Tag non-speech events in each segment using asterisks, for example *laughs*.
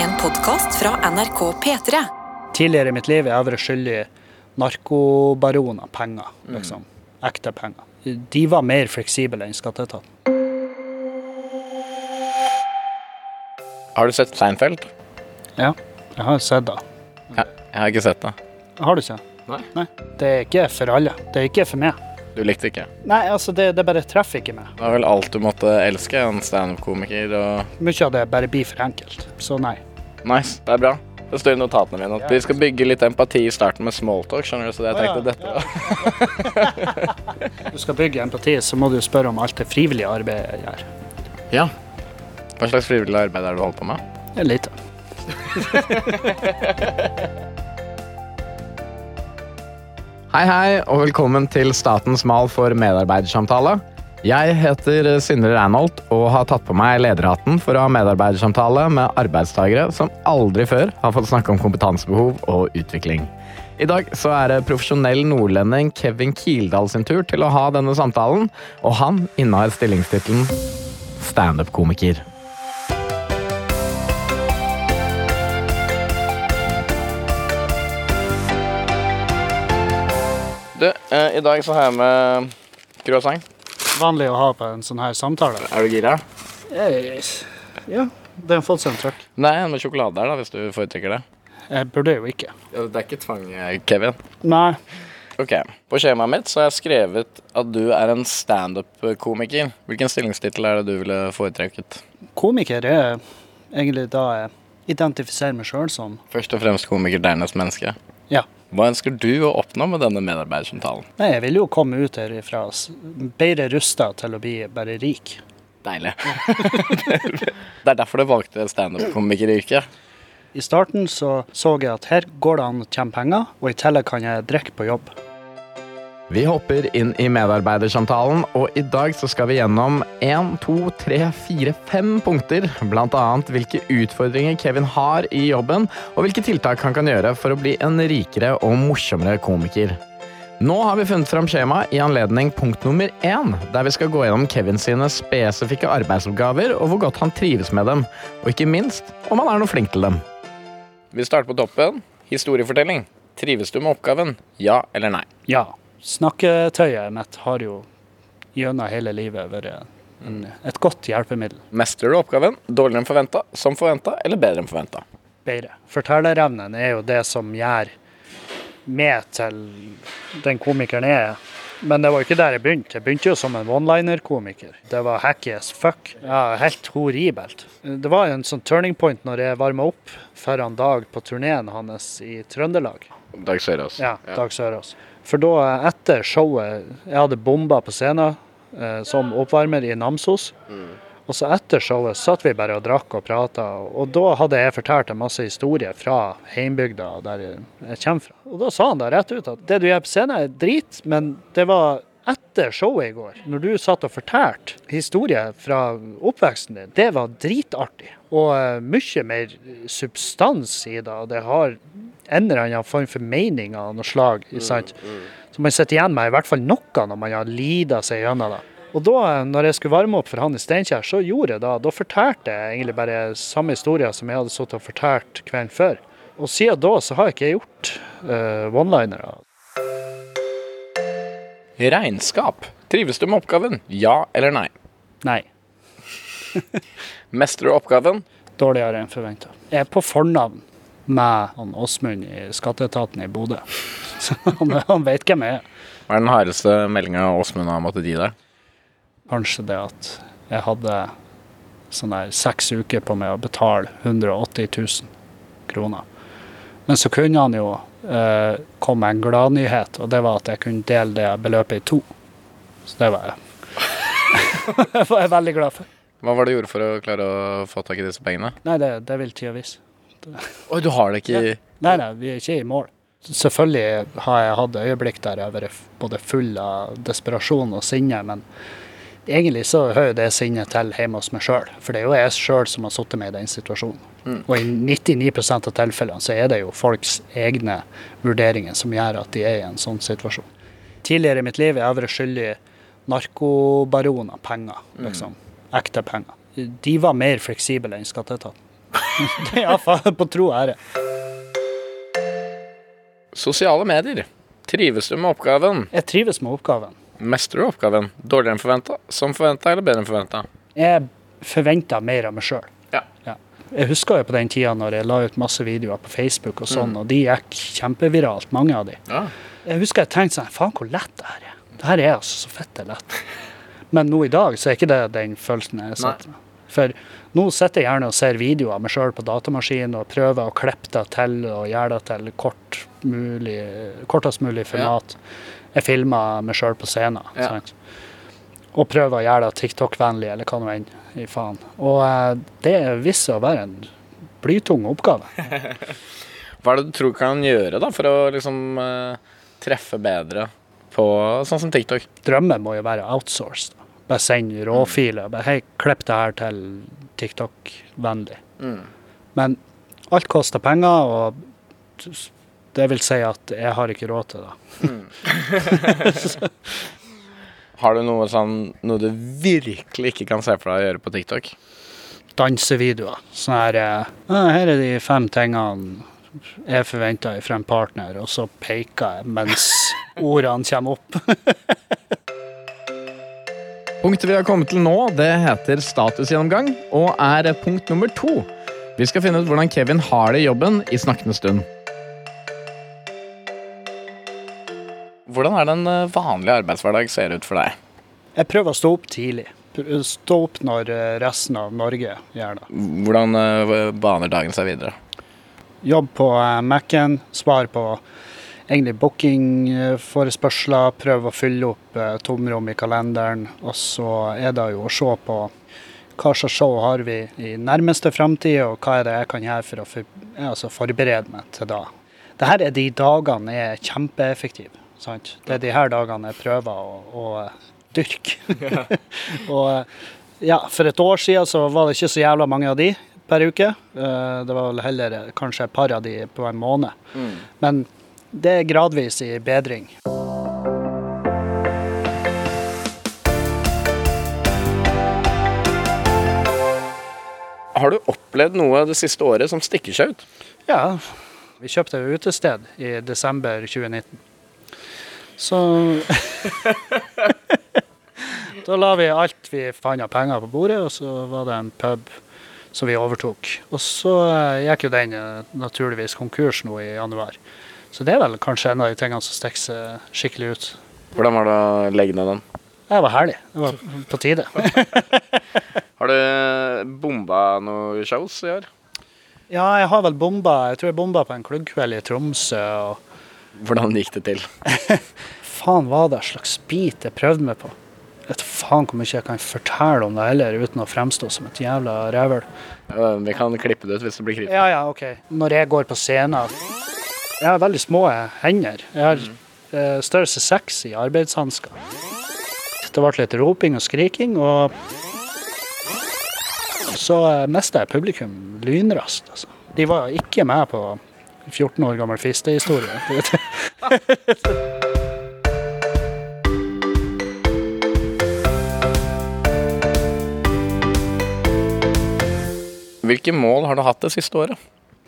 En podkast fra NRK P3. Tidligere i mitt liv har jeg vært skyldig narkobaroner penger, liksom. Ekte penger. De var mer fleksible enn skatteetaten. Har du sett Seinfeld? Ja, jeg har sett det. Jeg, jeg har ikke sett det. Har du ikke? Nei. Det er ikke for alle. Det er ikke for meg. Du likte ikke? Nei, altså, det, det bare treffer ikke meg. Det var vel alt du måtte elske, en standup-komiker og Mye av det bare blir for enkelt. Så nei. Nice, det er bra. Det står i notatene mine at vi skal bygge litt empati i starten med smalltalk, skjønner du, så jeg tenkte dette *laughs* Du skal bygge empati, så må du spørre om alt det frivillige arbeidet jeg gjør. Ja. Hva slags frivillig arbeid er det du holder på med? Det er lite. Hei, hei, og velkommen til Statens mal for medarbeidersamtale. Jeg heter Sindre Reinholt og har tatt på meg lederhatten for å ha medarbeidersamtale med arbeidstagere som aldri før har fått snakke om kompetansebehov og utvikling. I dag så er det profesjonell nordlending Kevin Kildahl sin tur til å ha denne samtalen, og han innehar stillingstittelen standup-komiker. Du, eh, i dag så har jeg med croissant. Vanlig å ha på en sånn her samtale. Er du gira? Yes. Ja, det har fått seg en trøkk. Nei, en med sjokolade der, da, hvis du foretrekker det. Jeg burde jo ikke. Ja, det er ikke tvang, eh, Kevin. Nei. Ok, På skjemaet mitt så har jeg skrevet at du er en standup-komiker. Hvilken stillingstittel er det du ville foretrukket? Komiker er egentlig da jeg identifiserer meg sjøl som Først og fremst komiker, dernest menneske. Ja. Hva ønsker du å oppnå med denne medarbeidersamtalen? Nei, jeg vil jo komme ut herifra bedre rusta til å bli bare rik. Deilig. *laughs* det er derfor du valgte standup-komikeryrket. I starten så så jeg at her går det an å tjene penger, og i tillegg kan jeg drikke på jobb. Vi hopper inn i medarbeidersamtalen, og i dag så skal vi gjennom én, to, tre, fire, fem punkter. Blant annet hvilke utfordringer Kevin har i jobben, og hvilke tiltak han kan gjøre for å bli en rikere og morsommere komiker. Nå har vi funnet fram skjemaet i anledning punkt nummer én, der vi skal gå gjennom Kevin sine spesifikke arbeidsoppgaver, og hvor godt han trives med dem, og ikke minst om han er noe flink til dem. Vi starter på toppen. Historiefortelling. Trives du med oppgaven? Ja eller nei? Ja. Snakketøyet mitt har jo gjennom hele livet vært en, et godt hjelpemiddel. Mestrer du oppgaven dårligere enn forventa, som forventa eller bedre enn forventa? Bedre. Fortellerevnen er jo det som gjør meg til den komikeren jeg er. Men det var jo ikke der jeg begynte. Jeg begynte jo som en one-liner-komiker. Det var hacky as fuck. Ja, helt horribelt. Det var en sånn turning point når jeg varma opp foran Dag på turneen hans i Trøndelag. Dag Sørås. Ja, Dag Sørås. For da, etter showet Jeg hadde bomba på scenen eh, som oppvarmer i Namsos. Og så etter showet satt vi bare og drakk og prata, og da hadde jeg fortalt en masse historier fra heimbygda der jeg kommer fra. Og da sa han da rett ut at det du gjør på scenen er drit, men det var etter showet i går, når du satt og fortalte historier fra oppveksten din, det var dritartig. Og eh, mye mer substans i det. Det har en eller annen form for mening av noe slag. ikke sant? Så man sitter igjen med i hvert fall noe når man har lida seg gjennom det. Og da når jeg skulle varme opp for han i Steinkjer, så gjorde jeg det. Da fortalte jeg egentlig bare samme historie som jeg hadde sittet og fortalt kvelden før. Og siden da så har jeg ikke gjort uh, one-linere. Regnskap. Trives du med oppgaven? Ja eller nei? Nei. *laughs* Mestrer du oppgaven? Dårligere enn forventa. Jeg er på fornavn med han Åsmund i skatteetaten i Bodø. *laughs* Så han, han veit hvem jeg er. Hva er den hardeste meldinga Åsmund har måttet gi deg? Kanskje det at jeg hadde sånn der seks uker på meg å betale 180 000 kroner. Men så kunne han jo eh, komme med en gladnyhet, og det var at jeg kunne dele det beløpet i to. Så det var jeg. *laughs* det var jeg veldig glad for. Hva var det du gjorde for å klare å få tak i disse pengene? Nei, det, det vil tida vise. Oi, du har det ikke i Nei, nei, vi er ikke i mål. Selvfølgelig har jeg hatt øyeblikk der jeg har vært både full av desperasjon og sinne, men egentlig så hører det sinnet til hjemme hos meg sjøl. For det er jo jeg sjøl som har sittet meg i den situasjonen. Og i 99% av tilfellene så er det jo folks egne vurderinger som gjør at de er i en sånn situasjon. Tidligere i mitt liv har jeg vært skyldig narkobaroner penger, liksom. Ekte penger. De var mer fleksible enn skatteetaten. *laughs* ja, på tro og ære. Sosiale medier. Trives du med oppgaven? Jeg trives med oppgaven. Mestrer du oppgaven? Dårligere enn forventa? Som forventa, eller bedre enn forventa? Jeg forventa mer av meg sjøl. Ja. Jeg husker jo på den tida når jeg la ut masse videoer på Facebook og sånn, og de gikk kjempeviralt, mange av de. Ja. Jeg husker jeg tenkte sånn Faen, hvor lett det her er. Det her er altså så fette lett. Men nå i dag så er ikke det den følelsen jeg sitter med. For nå sitter jeg gjerne og ser videoer av meg sjøl på datamaskin og prøver å klippe det til og gjøre det til kort mulig, kortest mulig format. Jeg filmer meg sjøl på scenen. Ja. Og prøver å gjøre det TikTok-vennlig, eller hva nå enn. i faen. Og eh, det viser seg å være en blytung oppgave. *laughs* Hva er det du tror kan gjøre da, for å liksom eh, treffe bedre på sånn som TikTok? Drømmen må jo være outsourced. Bare send råfiler. Bare hei, klipp det her til TikTok-vennlig. Mm. Men alt koster penger, og det vil si at jeg har ikke råd til det. *laughs* Har du noe sånn noe du virkelig ikke kan se for deg å gjøre på TikTok? Dansevideoer. Sånn her eh, Her er de fem tingene jeg forventer fra en partner, og så peker jeg mens *laughs* ordene kommer opp. *laughs* Punktet vi har kommet til nå, det heter statusgjennomgang, og er punkt nummer to. Vi skal finne ut hvordan Kevin har det i jobben i snakkende stund. Hvordan er det en eh, vanlig arbeidshverdag ser ut for deg? Jeg prøver å stå opp tidlig. Stå opp når eh, resten av Norge gjør det. Hvordan eh, baner dagen seg videre? Jobb på eh, Mac-en, svar på egentlig bookingforespørsler, prøve å fylle opp eh, tomrom i kalenderen. Og så er det jo å se på hva slags show har vi i nærmeste framtid, og hva er det jeg kan gjøre for å for, altså forberede meg til da. Dette er de dagene jeg er kjempeeffektiv. Sant? Det er de her dagene jeg prøver å, å dyrke. *laughs* og ja, for et år siden så var det ikke så jævla mange av de per uke. Eh, Det var vel heller eh, kanskje et par av de på en måned. Men det er gradvis i bedring. Har du opplevd noe det siste året som stikker seg ut? Ja, vi kjøpte utested i desember 2019. Så *laughs* Da la vi alt vi fant av penger på bordet, og så var det en pub som vi overtok. Og så gikk jo den eh, naturligvis konkurs nå i januar. Så det er vel kanskje en av de tingene som stikker seg skikkelig ut. Hvordan var det å legge ned den? Det var herlig. Det var på tide. *laughs* Har du bomba noen shows i år? Ja, jeg har vel bomba Jeg tror jeg bomba på en klubbkveld i Tromsø. og Hvordan gikk det til? *laughs* faen var det slags bit jeg prøvde meg på? Jeg vet faen hvor mye jeg kan fortelle om det heller, uten å fremstå som et jævla rævøl. Ja, Vi kan klippe det ut hvis det blir kritisk. Ja, ja, OK. Når jeg går på scenen Jeg har veldig små hender. Jeg har eh, størrelse seks i arbeidshansker. Det ble litt roping og skriking, og så eh, mista jeg publikum lynraskt, altså. De var ikke med på 14 år gammel fistehistorie. Hvilke mål har du hatt det siste året?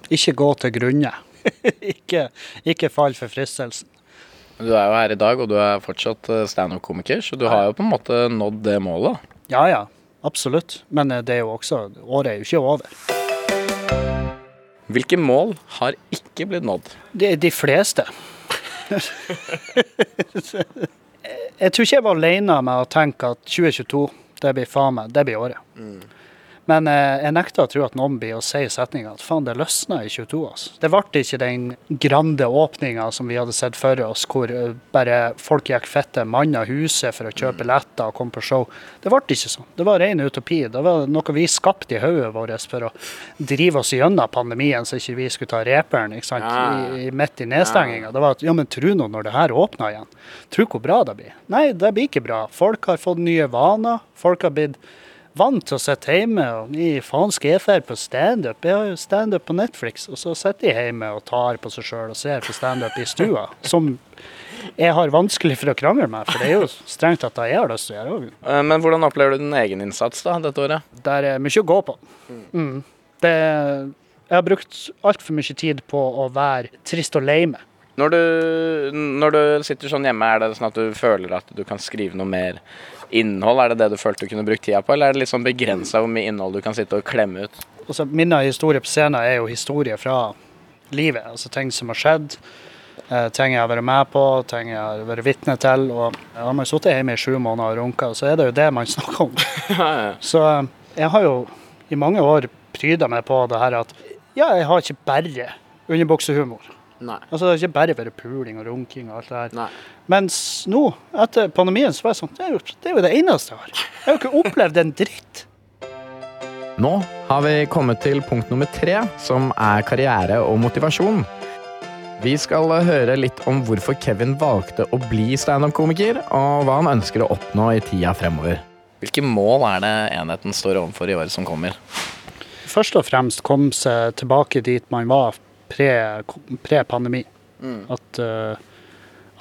Ikke gå til grunne. *laughs* ikke, ikke fall for fristelsen. Du er jo her i dag, og du er fortsatt eh, standup-komiker, så du har jo på en måte nådd det målet. Ja ja, absolutt. Men eh, det er jo også Året er jo ikke over. Hvilke mål har ikke blitt nådd? De, de fleste. *laughs* jeg tror ikke jeg var alene med å tenke at 2022, det blir faen meg, det blir året. Men eh, jeg nekter å tro at noen blir å si setninga at faen, det løsna i 22. Altså. Det ble ikke den grande åpninga som vi hadde sett for oss, hvor eh, bare folk gikk fette mann av huset for å kjøpe billetter og komme på show. Det ble ikke sånn. Det var ren utopi. Det var noe vi skapte i hodet vårt for å drive oss gjennom pandemien, så ikke vi skulle ta reperen ikke sant? I, i, midt i nedstenginga. Det var at ja, men tro nå når det her åpner igjen. Tro hvor bra det blir. Nei, det blir ikke bra. Folk har fått nye vaner. Folk har blitt vant til å sitte hjemme og i faen skal jeg dra på standup? Jeg har jo standup på Netflix, og så sitter jeg hjemme og tar på seg sjøl og ser på standup i stua. *laughs* Som jeg har vanskelig for å krangle med, for det er jo strengt tatt det jeg har lyst til å gjøre òg. Eh, Men hvordan opplever du din egen innsats da, dette året? Det er mye å gå på. Mm. Det, jeg har brukt altfor mye tid på å være trist og lei meg. Når du, når du sitter sånn hjemme, er det sånn at du føler at du kan skrive noe mer innhold? Er det det du følte du kunne brukt tida på, eller er det litt sånn begrensa hvor mye innhold du kan sitte og klemme ut? Altså, Minner historie på scenen er jo historie fra livet. Altså ting som har skjedd. Eh, ting jeg har vært med på, ting jeg har vært vitne til. Og har man sittet hjemme i sju måneder og runka, så er det jo det man *laughs* snakker om. Så eh, jeg har jo i mange år pryda meg på det her at ja, jeg har ikke bare underbuksehumor. Nei. Altså, det er ikke bare være puling og runking og alt det her. Nei. Mens nå, etter pandemien, så var jeg sånn Det er jo det, er jo det eneste jeg har. Jeg har jo ikke opplevd en dritt. Nå har vi kommet til punkt nummer tre, som er karriere og motivasjon. Vi skal høre litt om hvorfor Kevin valgte å bli standup-komiker, og hva han ønsker å oppnå i tida fremover. Hvilke mål er det enheten står overfor i året som kommer? Først og fremst komme seg tilbake dit man var pre- pre-pandemi. At, uh,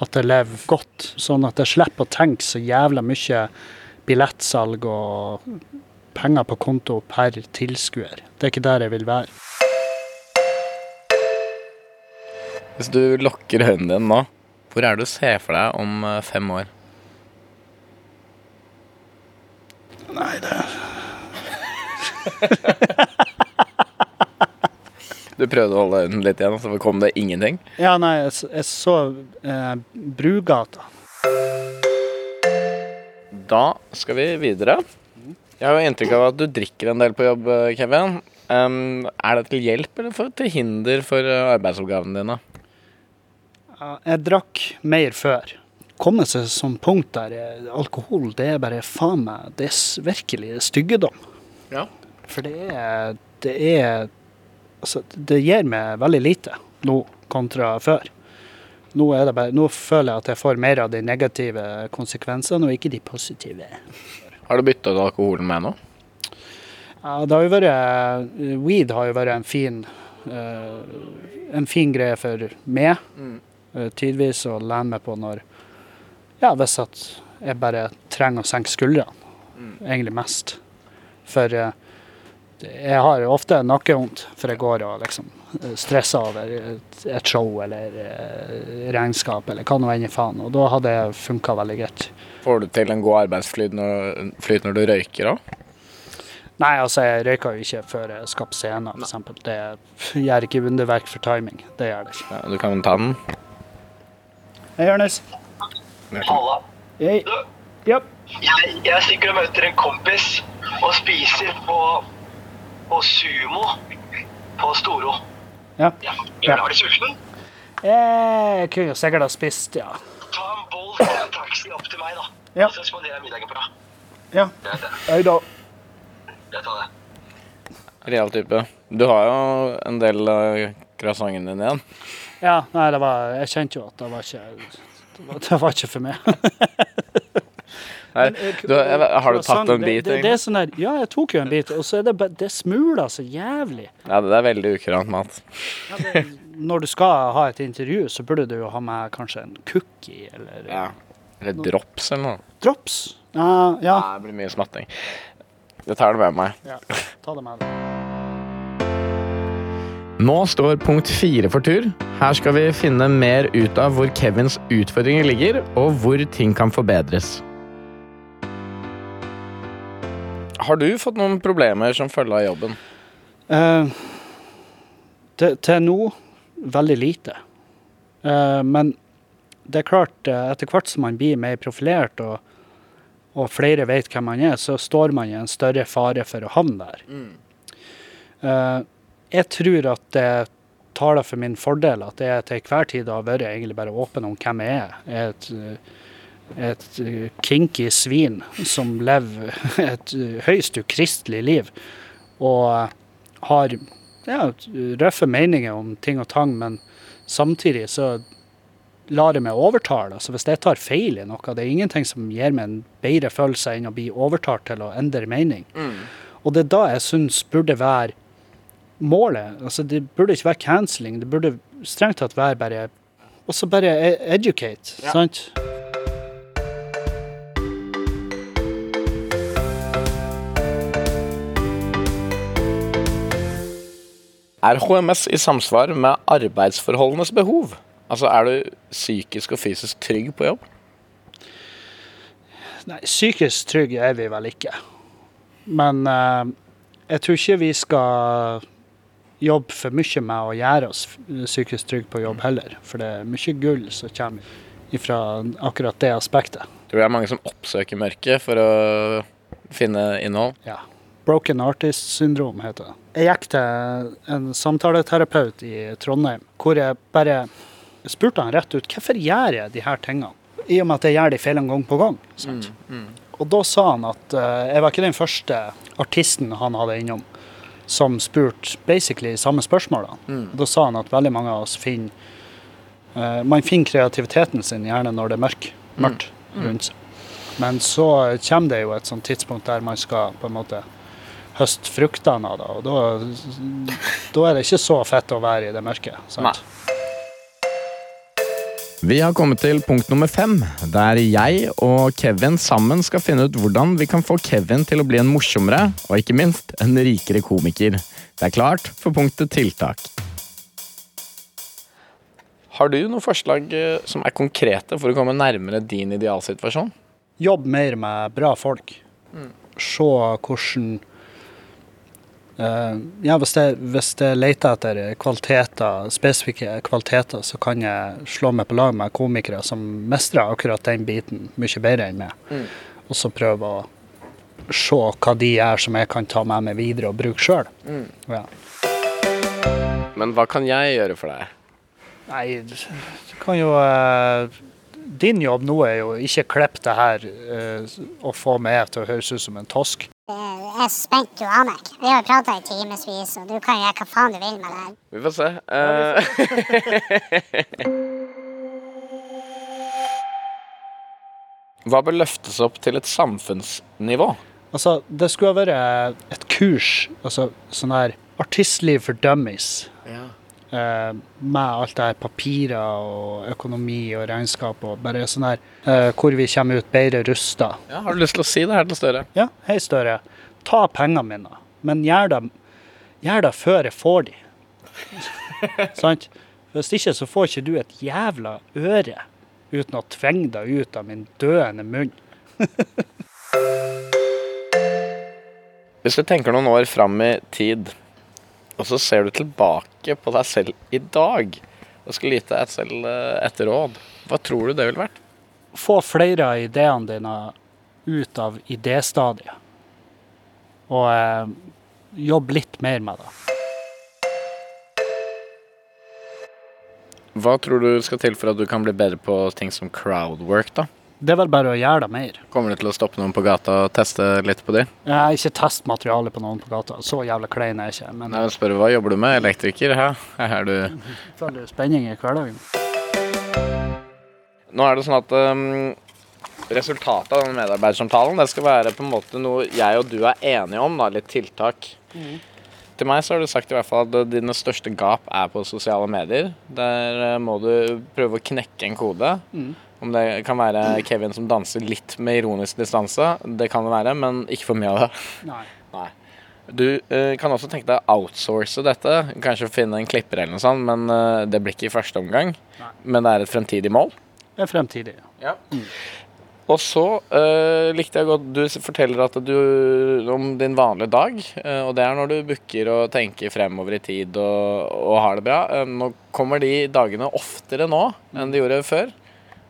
at jeg lever godt, sånn at jeg slipper å tenke så jævla mye billettsalg og penger på konto per tilskuer. Det er ikke der jeg vil være. Hvis du lukker øynene dine nå, hvor er det du ser for deg om eh, fem år? Nei, det *laughs* *laughs* Du prøvde å holde den litt igjen, så kom det ingenting? Ja, nei, jeg, jeg så eh, Brugata. Da skal vi videre. Jeg har jo inntrykk av at du drikker en del på jobb, eh, Kevin. Um, er det til hjelp eller for, til hinder for eh, arbeidsoppgavene dine? Jeg drakk mer før. Komme seg som punkt der eh, alkohol, det er bare faen meg Det er virkelig styggedom. Ja. For det er Det er Altså, det gir meg veldig lite nå kontra før. Nå, det bare, nå føler jeg at jeg får mer av de negative konsekvensene, og ikke de positive. Har du bytta ut alkoholen med nå? Ja, det har jo vært Weed har jo vært en fin uh, En fin greie for meg, Uh, tidvis, å lene meg på når Ja, hvis at jeg bare trenger å senke skuldrene. Egentlig mest. For eh, jeg har ofte nakkevondt, for jeg går og liksom eh, stresser over et, show eller eh, regnskap eller hva nå enn i faen. Og da hadde det funka veldig greit. Får du til en god arbeidsflyt når, flyt når du røyker òg? Nei, altså jeg røyker jo ikke før jeg skal på scenen, f.eks. Det gjør ikke underverk for timing. Det gjør det ikke. Ja, du kan ta den. Hei, Jonis. Halla. Hei. Yep. Jeg, jeg og møter en kompis og spiser på, på Sumo på Storo. ja. Ja. Ja. Er du sulten? Jeg kunne jo sikkert ha spist, ja. Ta en Bolt og en taxi opp til meg, da. Ja. Så spanderer jeg middagen på deg. Ja. Hei da. Jeg tar det. Real type. Du har jo en del av croissanten din igjen. Ja, nei, det var Jeg kjente jo at det var ikke Det var, det var ikke for meg. *laughs* Nei, du, har du tatt en bit? det, det er sånn der, ja, jeg tok jo en bit, og så er det Det smuler så jævlig. Ja, det er veldig ukurant mat. Ja, det, når du skal ha et intervju, så burde du jo ha med kanskje en cookie eller Ja. Eller drops eller noe. drops. Ja, ja. Nei, det blir mye smatting. Jeg tar det med meg. ja. Ta det med deg. Nå står punkt fire for tur. Her skal vi finne mer ut av hvor Kevins utfordringer ligger, og hvor ting kan forbedres. Har du fått noen problemer som følge av jobben? Eh, til, til nå veldig lite. Eh, men det er klart, eh, etter hvert som man blir mer profilert og, og flere vet hvem man er, så står man i en større fare for å havne der. Eh, jeg tror at det taler for min fordel at jeg til hver tid har vært egentlig bare åpen om hvem jeg er. Jeg er et, eh, kinky svin som lever et eh, høyst ukristelig liv. Og eh, har ja, røffe meninger om ting og tang, men samtidig så lar jeg meg overtale. Altså hvis jeg tar feil i noe, det er ingenting som gir meg en bedre følelse enn å bli overtalt til å endre mening. Og det er da jeg syns burde være målet. Altså det burde ikke være cancelling, det burde strengt tatt være bare også bare educate, educate, sant? Er HMS i samsvar med arbeidsforholdenes behov? Altså, er du psykisk og fysisk trygg på jobb? Nei, psykisk trygg er vi vel ikke. Men eh, jeg tror ikke vi skal jobbe for mye med å gjøre oss psykisk trygge på jobb heller. For det er mye gull som kommer ifra akkurat det aspektet. Tror det er mange som oppsøker mørket for å finne innhold? Ja. Broken artist syndrom heter det. Jeg gikk til en samtaleterapeut i Trondheim hvor jeg bare spurte han rett ut hvorfor gjør jeg de her tingene. I og med at jeg gjør de feilene gang på gang. Sant? Og da sa han at uh, jeg var ikke den første artisten han hadde innom som spurte basically samme spørsmål. Da. Da sa han at veldig mange av oss finner uh, Man finner kreativiteten sin gjerne når det er mørk, mørkt rundt seg. Men så kommer det jo et sånt tidspunkt der man skal på en måte høste fruktene av det. Og da, da er det ikke så fett å være i det mørke. Sant? Vi har kommet til punkt nummer fem, der jeg og Kevin sammen skal finne ut hvordan vi kan få Kevin til å bli en morsommere, og ikke minst en rikere komiker. Det er klart for punktet tiltak. Har du noen forslag eh, som er konkrete for å komme nærmere din idealsituasjon? Jobb mer med bra folk. Se hvordan Ja, hvis jeg, hvis jeg leter etter kvaliteter, spesifikke kvaliteter, så kan jeg slå meg på lag med komikere som mestrer akkurat den biten mye bedre enn meg. Og så prøve å se hva de gjør som jeg kan ta med meg videre og bruke sjøl. Ja. Men hva kan jeg gjøre for deg? Nei, du kan jo eh, Din jobb nå er jo ikke klippe det her eh, og få meg til å høres ut som en tosk. Jeg er spent, du aner ikke. Vi har prata i timevis, og du kan gjøre hva faen du vil med det her. Vi får se. Uh... *laughs* Hva bør løftes opp til et samfunnsnivå? Altså, det skulle ha vært et kurs, altså sånn her artistliv for dummies. Eh, med alt det her papirer og økonomi og regnskap og bare sånn her eh, hvor vi kommer ut bedre rusta. Ja, har du lyst til å si det her til Støre? Ja, hei Støre. Ta pengene mine, men gjør det, gjør det før jeg får de. *laughs* Sant? Hvis ikke så får ikke du et jævla øre uten å tvinge deg ut av min døende munn. *laughs* Hvis du tenker noen år fram i tid, og så ser du tilbake på deg selv i dag, og skal lite et selv eh, etter råd, hva tror du det ville vært? Få flere av ideene dine ut av idéstadiet. Og eh, jobb litt mer med det. Hva tror du skal til for at du kan bli bedre på ting som crowdwork, da? Det er vel bare å gjøre det mer. Kommer du til å stoppe noen på gata og teste litt på de? Jeg har ikke test materialet på noen på gata. Så jævla klein er jeg ikke. Men jeg spør hva jobber du med? Elektriker? Hæ? Er du *laughs* føler spenning i hverdagen. Nå er det sånn at um, resultatet av denne medarbeidersamtalen det skal være på en måte noe jeg og du er enige om, da, litt tiltak. Til meg så har du sagt i hvert fall at dine største gap er på sosiale medier. Der eh, må du prøve å knekke en kode. Om det kan være Kevin som danser litt med ironisk distanse, det kan det være, men ikke for mye av det. Nei. Nei. Du uh, kan også tenke deg å outsource dette. Kanskje finne en klipper eller noe sånt, men uh, det blir ikke i første omgang. Nei. Men det er et fremtidig mål. Det er fremtidig. Ja. Og så uh, likte jeg godt Du forteller at du om din vanlige dag. Uh, og det er når du booker og tenker fremover i tid og, og har det bra. Uh, nå kommer de dagene oftere nå enn de gjorde før.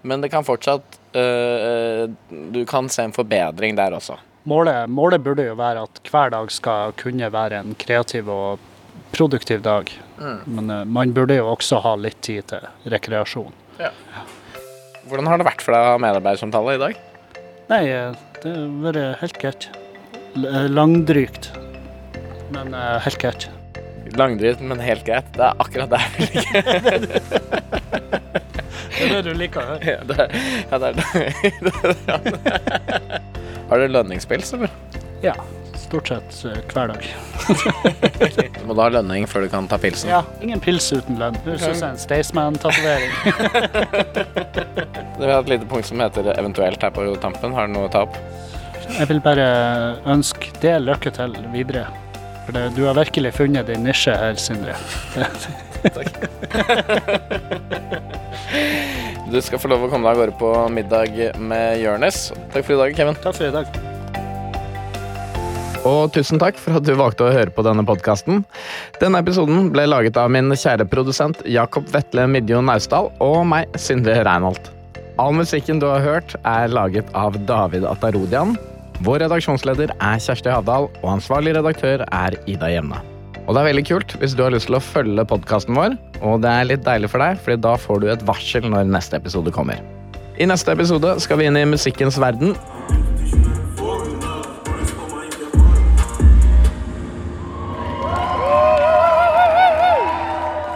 Men det kan fortsatt øh, Du kan se en forbedring der også. Målet, målet burde jo være at hver dag skal kunne være en kreativ og produktiv dag. Men eh, man burde jo også ha litt tid til rekreasjon. Hvordan har det vært for deg å ha medarbeidersamtale i dag? Nei, det har vært helt greit. Langdrygt, men helt greit. Langdrygt, men helt greit. Det er akkurat der vi *laughs* ligger. *laughs* Det er du liker høre. Ja, det er, ja, det er det. *laughs* Har du lønningspils, eller? Ja, stort sett eh, hver dag. *laughs* Du må da ha lønning før du kan ta pilsen. Ja, ingen pils uten lønn. Høres ut som en Staysman-tatovering. *laughs* Vi har et lite punkt som heter eventuelt her på tampen. Har du noe å ta opp? Jeg vil bare ønske det lykke til videre. For det, du har virkelig funnet din nisje her, Sindre. Du skal få lov å komme deg av gårde på middag med Jørnes. Takk for i dag, Kevin. Takk for i dag. Og tusen takk for at du valgte å høre på denne podkasten. Denne episoden ble laget av min kjære produsent Jakob Vetle Midjo Naustdal og meg, Sindre Reinholt. All musikken du har hørt, er laget av David Atarodian. Vår redaksjonsleder er Kjersti Havdal, og ansvarlig redaktør er Ida Jevne. Og det er veldig kult hvis du har lyst til å følge podkasten vår, og det er litt deilig for deg, fordi da får du et varsel når neste episode kommer. I neste episode skal vi inn i musikkens verden,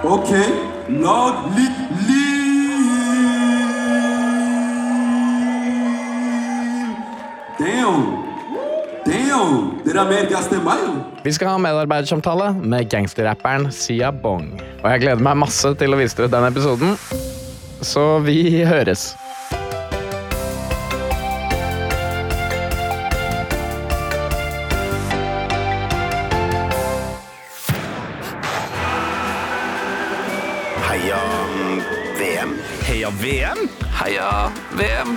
Ok, lag litt liv! Damn! Damn! Er mer gass til meg! Vi skal ha medarbeidersamtale med gangsterrapperen Sia Bong. Og jeg gleder meg masse til å vise dere den episoden. Så vi høres. Heia VM. Heia VM? Heia VM.